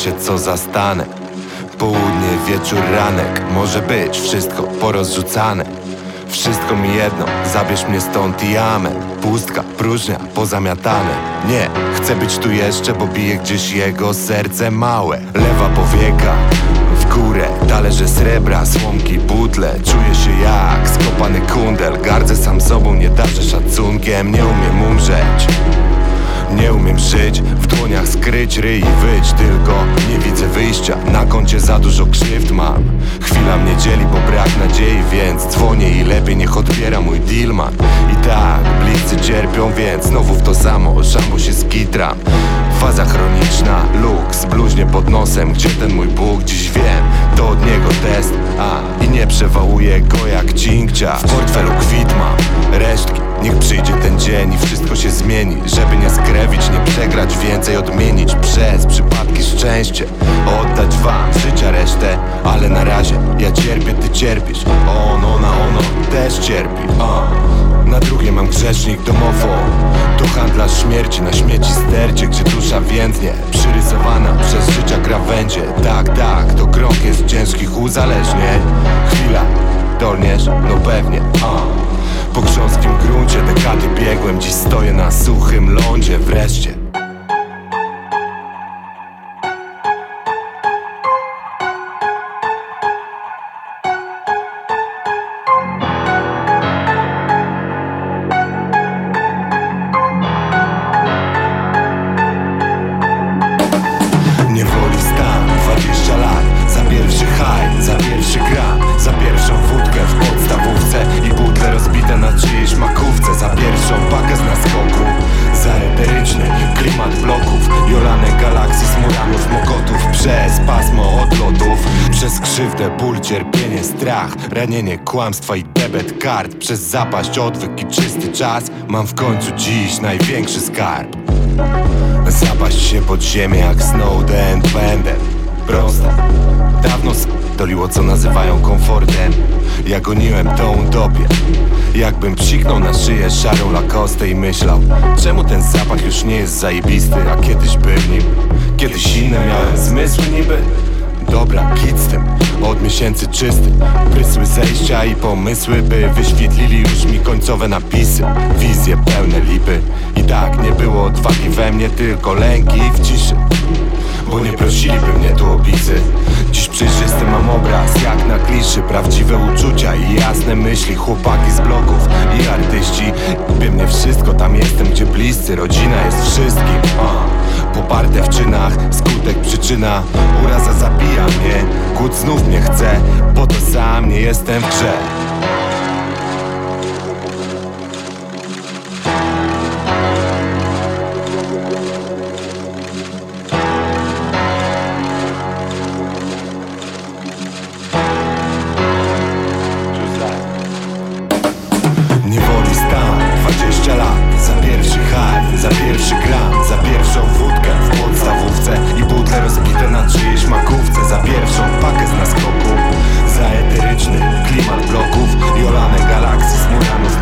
się co zastanę. Południe, wieczór, ranek Może być wszystko porozrzucane. Wszystko mi jedno, zabierz mnie stąd i amen. Pustka, próżnia, pozamiatane. Nie, chcę być tu jeszcze, bo bije gdzieś jego serce małe. Lewa powieka, w górę Talerze srebra, słomki, butle. Czuję się jak skopany kundel. Gardzę sam sobą, nie darzę szacunkiem Nie umiem umrzeć nie umiem żyć, w dłoniach skryć ryj i wyć Tylko nie widzę wyjścia, na koncie za dużo krzywd mam. Chwila mnie dzieli, bo brak nadziei, więc dzwonię i lepiej niech odbiera mój dealman I tak, bliscy cierpią, więc znowu w to samo, szambo się skitram Faza chroniczna, luks, bluźnie pod nosem. Gdzie ten mój Bóg, dziś wiem, to od niego test. A, i nie przewałuję go jak cinkcia. W portfelu kwit mam, resztki Niech przyjdzie ten dzień i wszystko się zmieni. Żeby nie skrewić, nie przegrać Więcej odmienić. Przez przypadki szczęście Oddać wam życia resztę. Ale na razie ja cierpię, ty cierpisz. On, ona, ono też cierpi. Na drugie mam grzesznik domofon To handlarz śmierci na śmieci stercie Gdzie dusza więdnie Przyrysowana przez życia krawędzie. Tak, tak, to krąg jest ciężkich uzależnień. Chwila, dolniesz? No pewnie, a. Po grząskim gruncie. Dekady biegłem Dziś stoję na suchym lądzie. Wreszcie strach Ranienie, kłamstwa i debet kart Przez zapaść, odwyk i czysty czas. Mam w końcu dziś największy skarb. Zapaść się pod ziemię jak Snowden. Będę proste Dawno doliło co nazywają komfortem. Ja goniłem tą utopię. Jakbym psiknął na szyję szarą lakostę i myślał Czemu ten zapach już nie jest zajebisty, a kiedyś był nim. Kiedyś inne miałem zmysły niby. Dobra, kit z tym, od miesięcy czysty Prysły zejścia i pomysły, by wyświetlili już mi końcowe napisy. Wizje pełne lipy. I tak nie było odwagi we mnie, tylko lęki w ciszy bo nie prosiliby mnie tu o Dziś przejrzysty mam obraz, jak na kliszy. Prawdziwe uczucia i jasne myśli. Chłopaki z blogów i artyści. Lubię mnie wszystko, tam jestem gdzie bliscy Rodzina jest wszystkim Poparte w czynach, skutek przyczyna. Uraza zabija mnie, kłód znów mnie chce Bo to sam nie jestem w grze. Nie woli stan, 20 lat. Za pierwszy haj, za pierwszy gram, za pierwszą wódkę. Za pierwszą pakę z naskoku Za eteryczny klimat bloków Jolane galaksy z muranów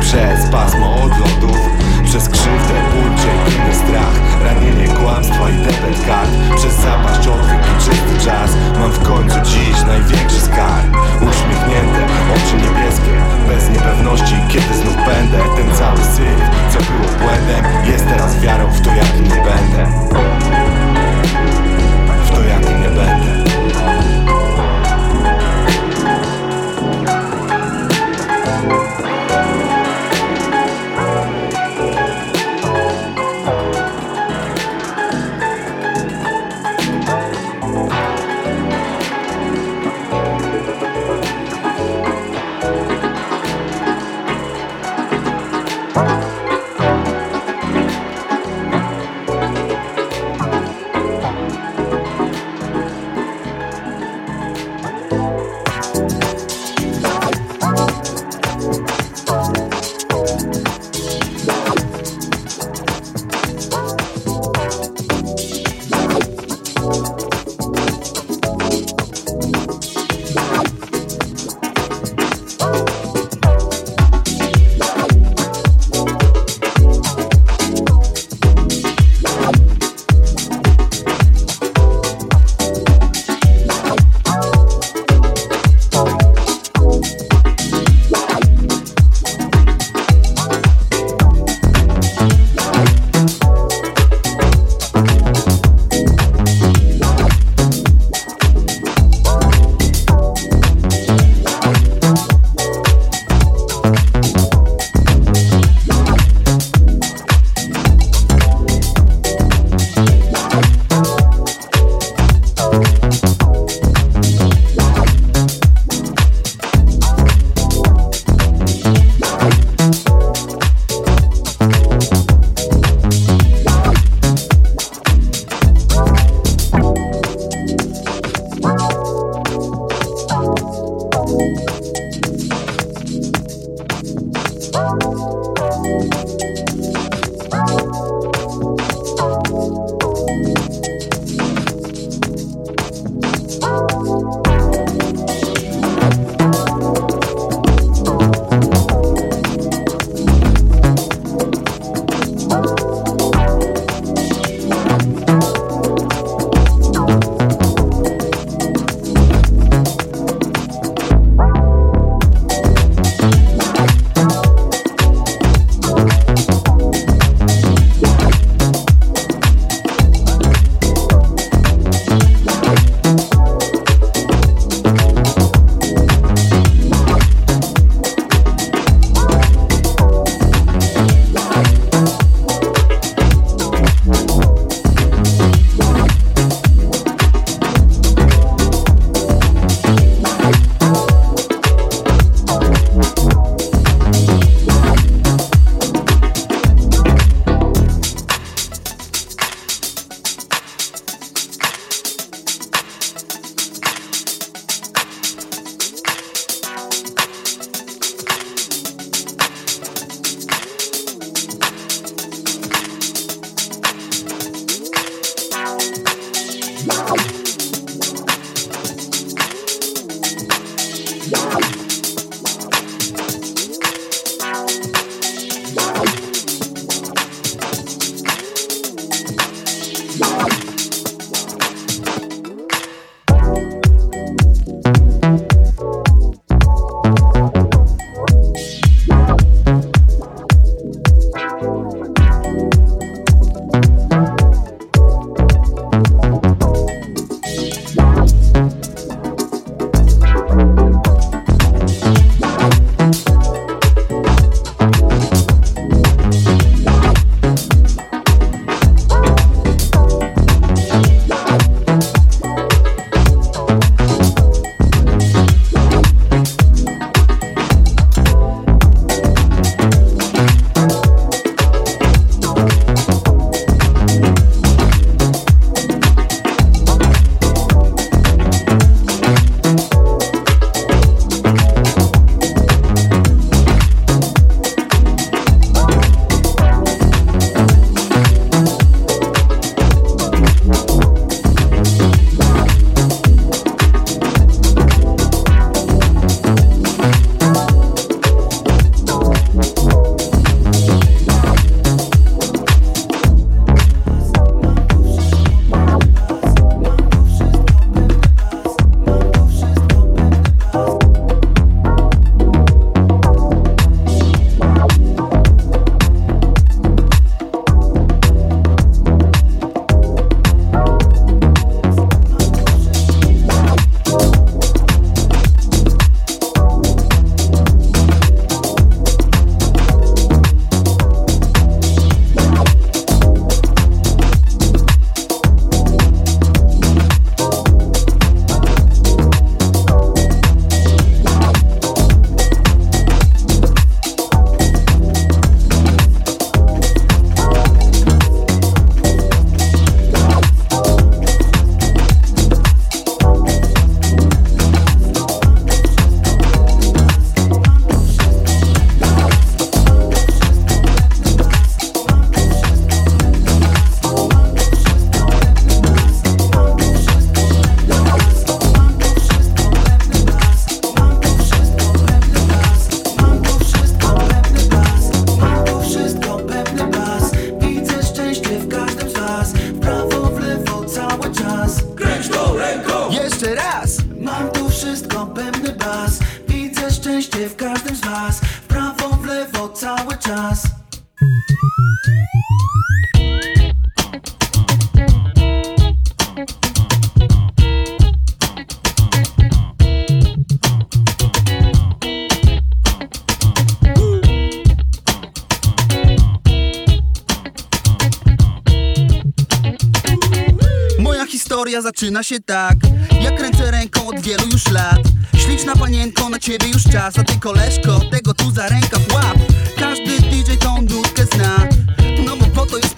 Przez pasmo odlotów Przez krzywdę, ból, cierpienie, strach. Ranienie kłamstwa i debet kart. Przez zapaść, odwyk i czysty czas. Mam w końcu dziś największy skarb. Uśmiechnięte, oczy niebieskie Bez niepewności, kiedy znów będę Ten cały syf, co było błędem. Jest teraz wiarą w to, jak nie będę. back.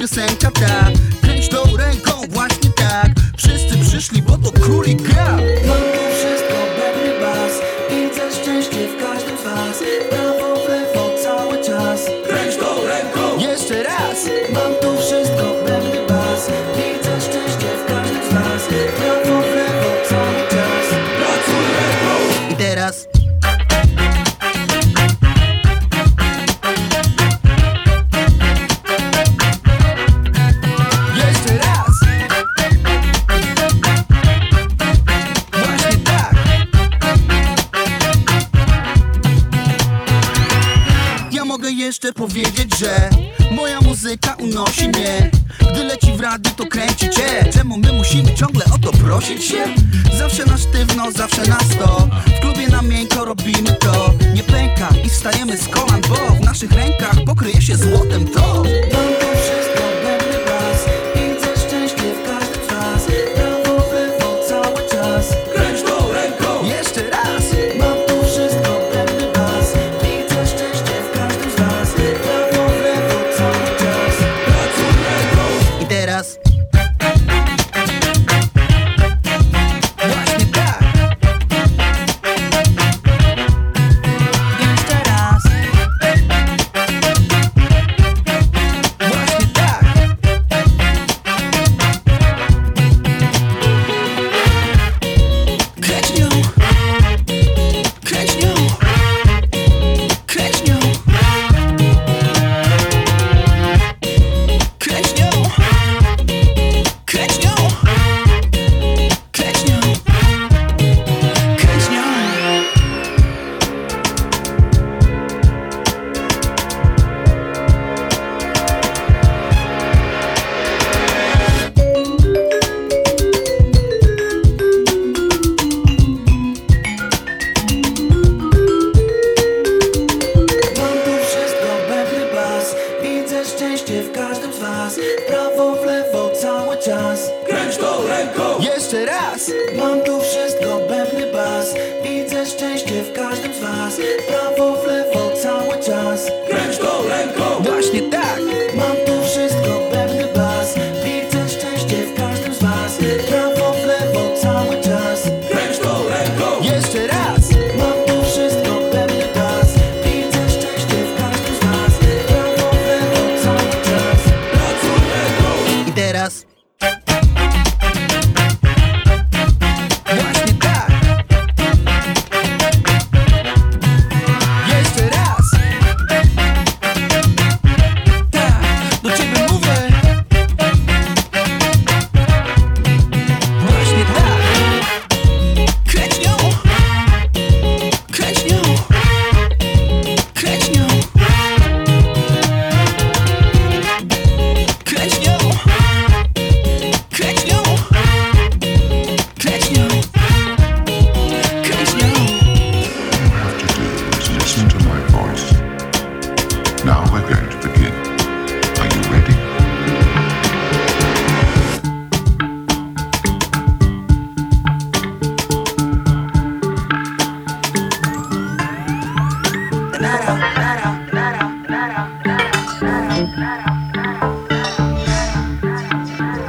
piosenka ta. Kręć tą ręką właśnie tak. Wszyscy przyszli, bo to królik gra.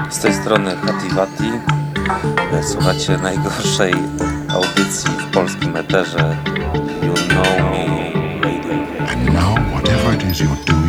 Z tej strony Hativati. Słuchacie najgorszej audycji w polskim eterze. You know me, lady. And now whatever it is you're doing.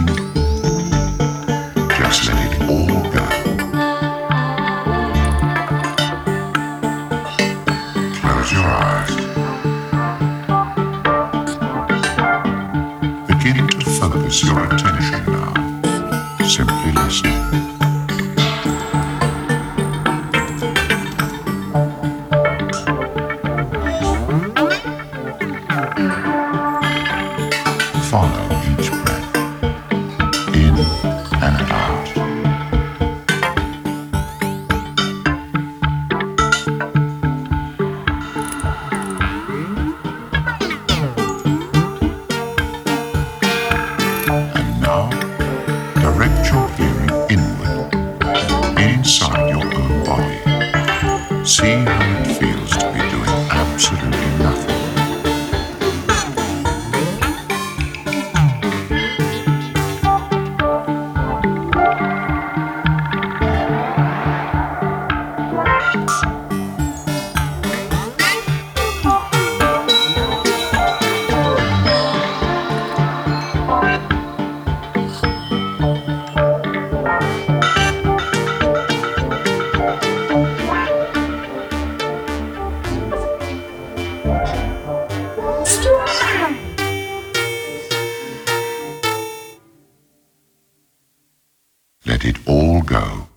Let it all go.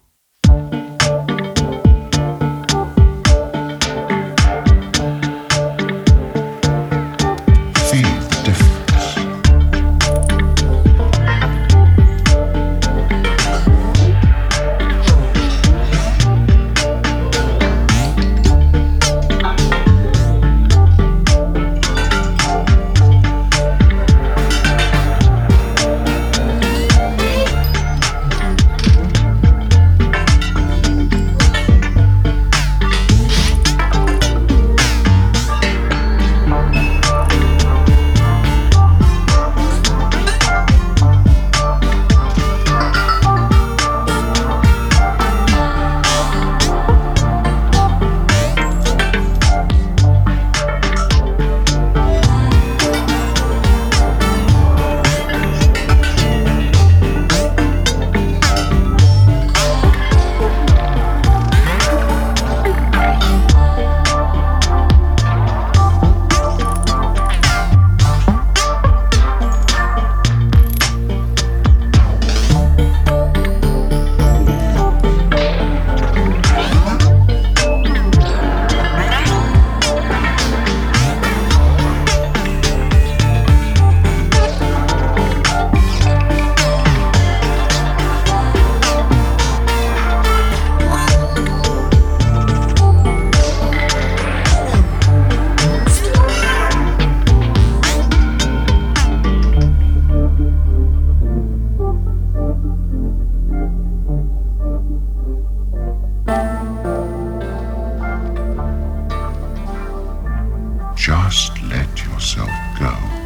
Just let yourself go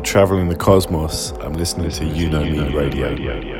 traveling the cosmos, I'm listening to You Know Me Radio.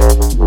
Thank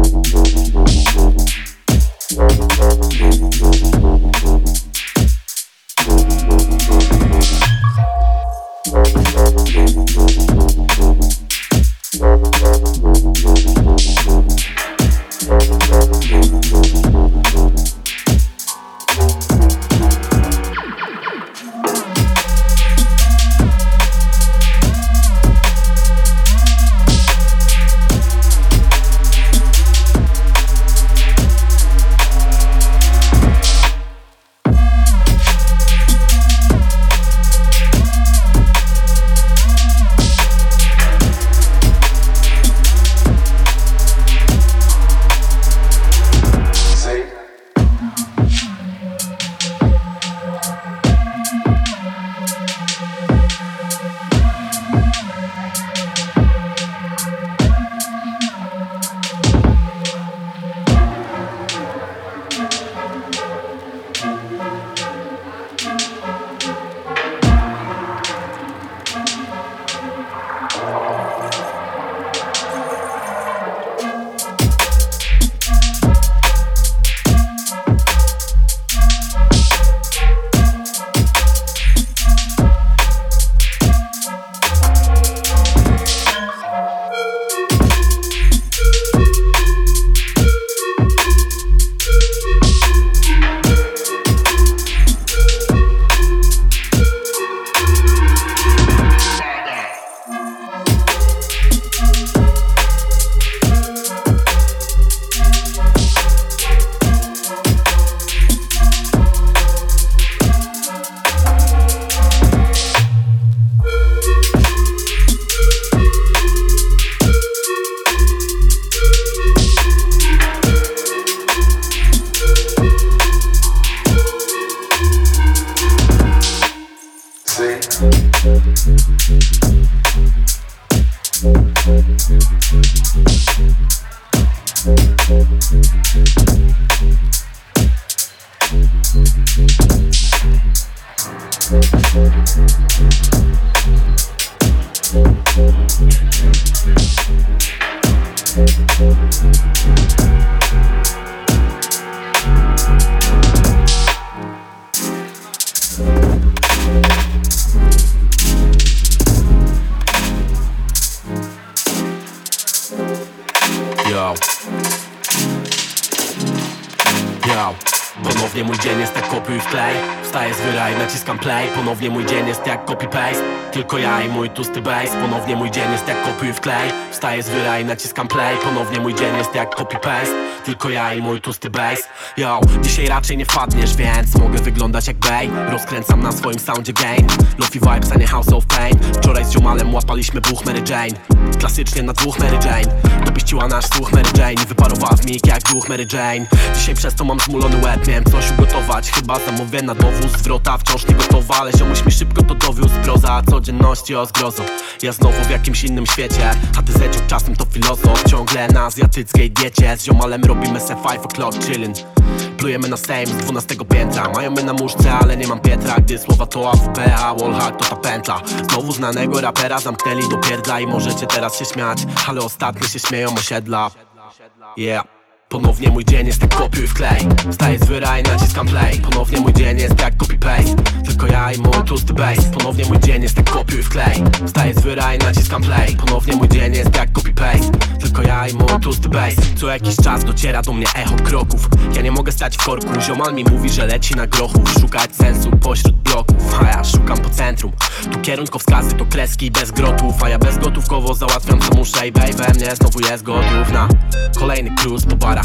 mój tłusty bass Ponownie mój dzień jest jak kopiuj w klej. Wstaję z wyra i naciskam play. Ponownie mój dzień jest jak copy paste Tylko ja i mój tłusty bass Yo, dzisiaj raczej nie wpadniesz, więc mogę wyglądać jak Bay Rozkręcam na swoim soundzie game Lofi vibes, a nie House of Pain. Wczoraj z ziomalem łapaliśmy buch Mary Jane. Klasycznie na dwóch Mary Jane. Dopiściła nasz słuch Mary Jane wyparowała w mig jak duch Mary Jane. Dzisiaj przez to mam zmulony łeb coś ugotować, chyba zamówię na dowóz Zwrota wciąż nie gotowa, ale ziomuś mi szybko to dowiózł. Broza codzienności o zgrozą Ja znowu w jakimś innym świecie. A ty zeciuk czasem to filozof. Ciągle na azjatyckiej diecie. Z ziomalem robimy se 5 o'clock chillin' Plujemy na sejm z 12 piętra. Mają mnie na muszce, ale nie mam Pietra. Gdy słowa to AWP, a wallhack to ta pętla Znowu znanego rapera zamknęli do pierdla I możecie teraz się śmiać. Ale ostatnio się śmieją osiedla. Yeah Ponownie mój dzień jest jak kopiuj w klej. Wstaję z wyra naciskam play. Ponownie mój dzień jest jak copy paste Tylko ja i mój tłusty bass. Ponownie mój dzień jest jak kopiuj w klej. Wstaję z naciskam play. Ponownie mój dzień jest jak copy paste Tylko ja i mój tłusty bass. Co jakiś czas dociera do mnie echo kroków. Ja nie mogę stać w korku. Ziomal mi mówi, że leci na grochu. Szukać sensu pośród bloków. A ja szukam po centrum. Tu kierunkowskazy to kreski bez grotów. A ja bezgotówkowo załatwiam co muszę. I baby mnie znowu jest gotów na Kolejny cruise po barach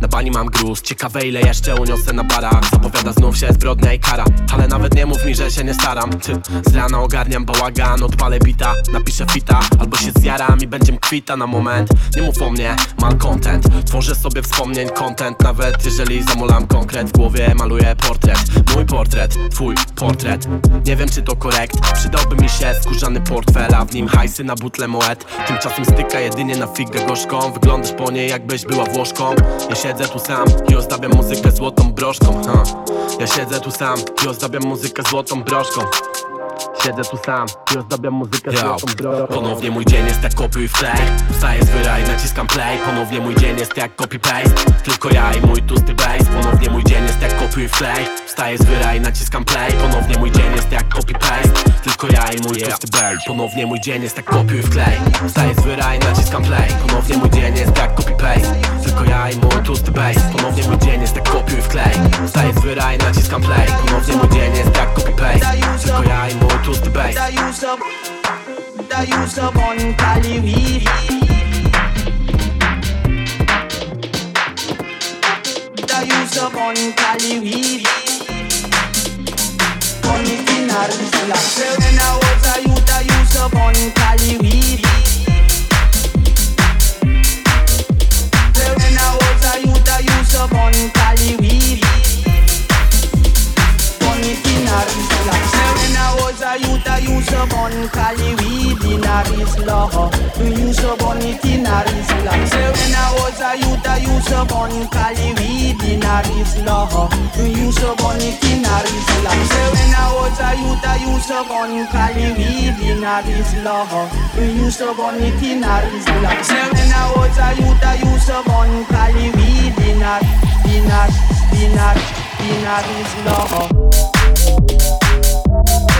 Na bani mam gruz Ciekawe ile jeszcze uniosę na barach. Zapowiada znów się zbrodnia i kara. Ale nawet nie mów mi, że się nie staram. Ty, z rana ogarniam bałagan Odpalę bita, napiszę fita Albo się zjaram i będziem kwita na moment. Nie mów o mnie, mal content. Tworzę sobie wspomnień content. Nawet jeżeli zamulam konkret W głowie maluję portret. Mój portret, twój portret. Nie wiem czy to korekt. Przydałby mi się skórzany portfel A w nim hajsy na butle moed. Tymczasem styka jedynie na figę gorzką. Wyglądasz po niej jakbyś była Włoszką Ja siedzę tu sam i ozdabiam muzykę złotą broszką. Ja siedzę tu sam i ozdabiam muzykę złotą broszką Siedzę tu sam i ozdabiam muzykę złotą broszką Ponownie mój dzień jest jak kopiuj w klej Wstaję z wyra i naciskam play. Ponownie mój dzień jest jak copy paste. Tylko ja i mój tłusty bass. Ponownie mój dzień jest jak kopiuj w klej Wstaję z wyra i naciskam play. Ponownie mój dzień jest jak copy paste. Tylko ja i mój tłusty bass. Ponownie mój dzień jest jak kopiuj w klej Wstaję z wyra i naciskam play. Ponownie mój dzień jest jak copy paste. Tylko ja i mój tłusty bass. Ponownie mój dzień jest jak kopiuj w klej Wstaję z wyra i naciskam play. Ponownie mój dzień jest jak copy paste. Tylko ja i mój autour de bail. Da used to da you sub on Cali, oui. Da you sub on Cali, oui. Con mi final, when I was a youth I used to on Cali, oui. Serena was a you, da you sub on Cali, oui. On mi final, la was a youth, I used up on Cali weed in a Islam. We used up on it in a Islam. So when I was a youth, I used up on Cali weed in a Islam. We used up on it in a Islam. So when I was a youth, I used up on Cali weed in Islam. We used up on it in Islam. So when I was a youth, I used up on Cali weed in in in in Islam. Inna, inna,